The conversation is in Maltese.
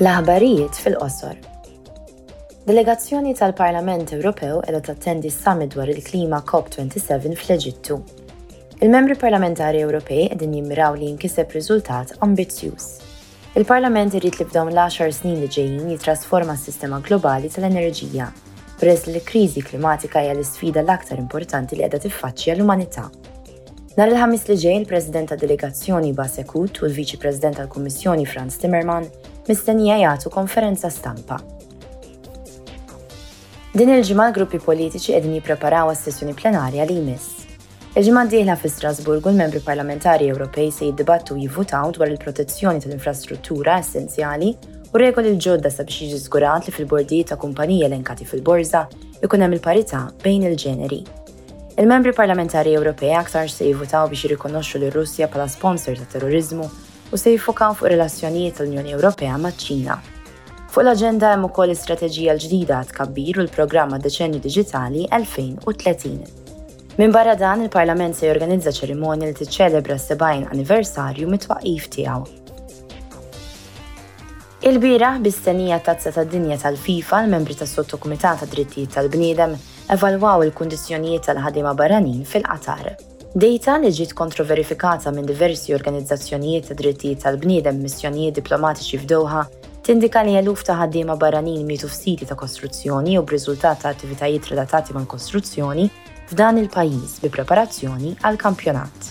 L-aħbarijiet fil-qosor. Delegazzjoni tal-Parlament Ewropew qiegħda tattendi s-Summit dwar il-Klima COP27 fl-Eġittu. Il-Membri Parlamentari Ewropej qegħdin jimmiraw li jinkiseb riżultat ambizzjuż. Il-Parlament irid li f'dawn l-għaxar snin li ġejjin jitrasforma s-sistema globali tal-enerġija, peress li l-kriżi klimatika hija l-isfida l-aktar importanti li qiegħda tiffaċċja l-umanità. Nhar il-Ħamis li ġej il-President ta' Delegazzjoni Bas Ekut u l-Viċi President tal-Kummissjoni Franz Timmerman mistennija jagħtu konferenza stampa Din il-ġimgħa l-gruppi politiċi qegħdin jippreparaw għas-sessjoni plenarja li jmiss. Il-ġimgħa d-dieħla fi Strasburgu l-membri parlamentari Ewropej se jiddibattu jivvutaw dwar il-protezzjoni tal-infrastruttura essenzjali u regoli l-ġodda sabiex jiġi żgurat li fil-bordijiet ta' kumpaniji elenkati fil-borża ikun hemm il-parità bejn il-ġeneri. Il-Membri Parlamentari Ewropej aktarx se jivvutaw biex jirrikonoxxu lir-Russja bħala sponsor tat-terroriżmu u se jiffokaw fuq ir-relazzjonijiet tal-Unjoni Ewropea maċ-Ċina. Fuq l-aġenda hemm ukoll l-Istrateġija l-ġdida għat-Tkabbir u l-Programm għad-Deċennju Diġitali 2030. Minbarra dan, il-Parlament se jorganizza ċerimonja li tiċċelebra s-70 anniversarju mit-twaqqif tiegħu. Ilbieraħ, bi stennija Tazza tad-Dinja tal-FIFA, l-membri tas-Sottokumitat għad-Drittijiet tal-Bniedem evalwaw il-kundizzjonijiet tal-ħaddiema barranin fil-Qatar. Dejta li ġiet kontroverifikata minn diversi organizzazzjonijiet tad-drittijiet tal-bniedem b'missjonijiet diplomatiċi f'Doha tindika li eluf ta' ħaddiema barranin mietu f'siti ta' kostruzzjoni jew b'riżultat ta' attivitajiet relatati mal-kostruzzjoni f'dan il-pajjiż bi preparazzjoni għal kampjonat.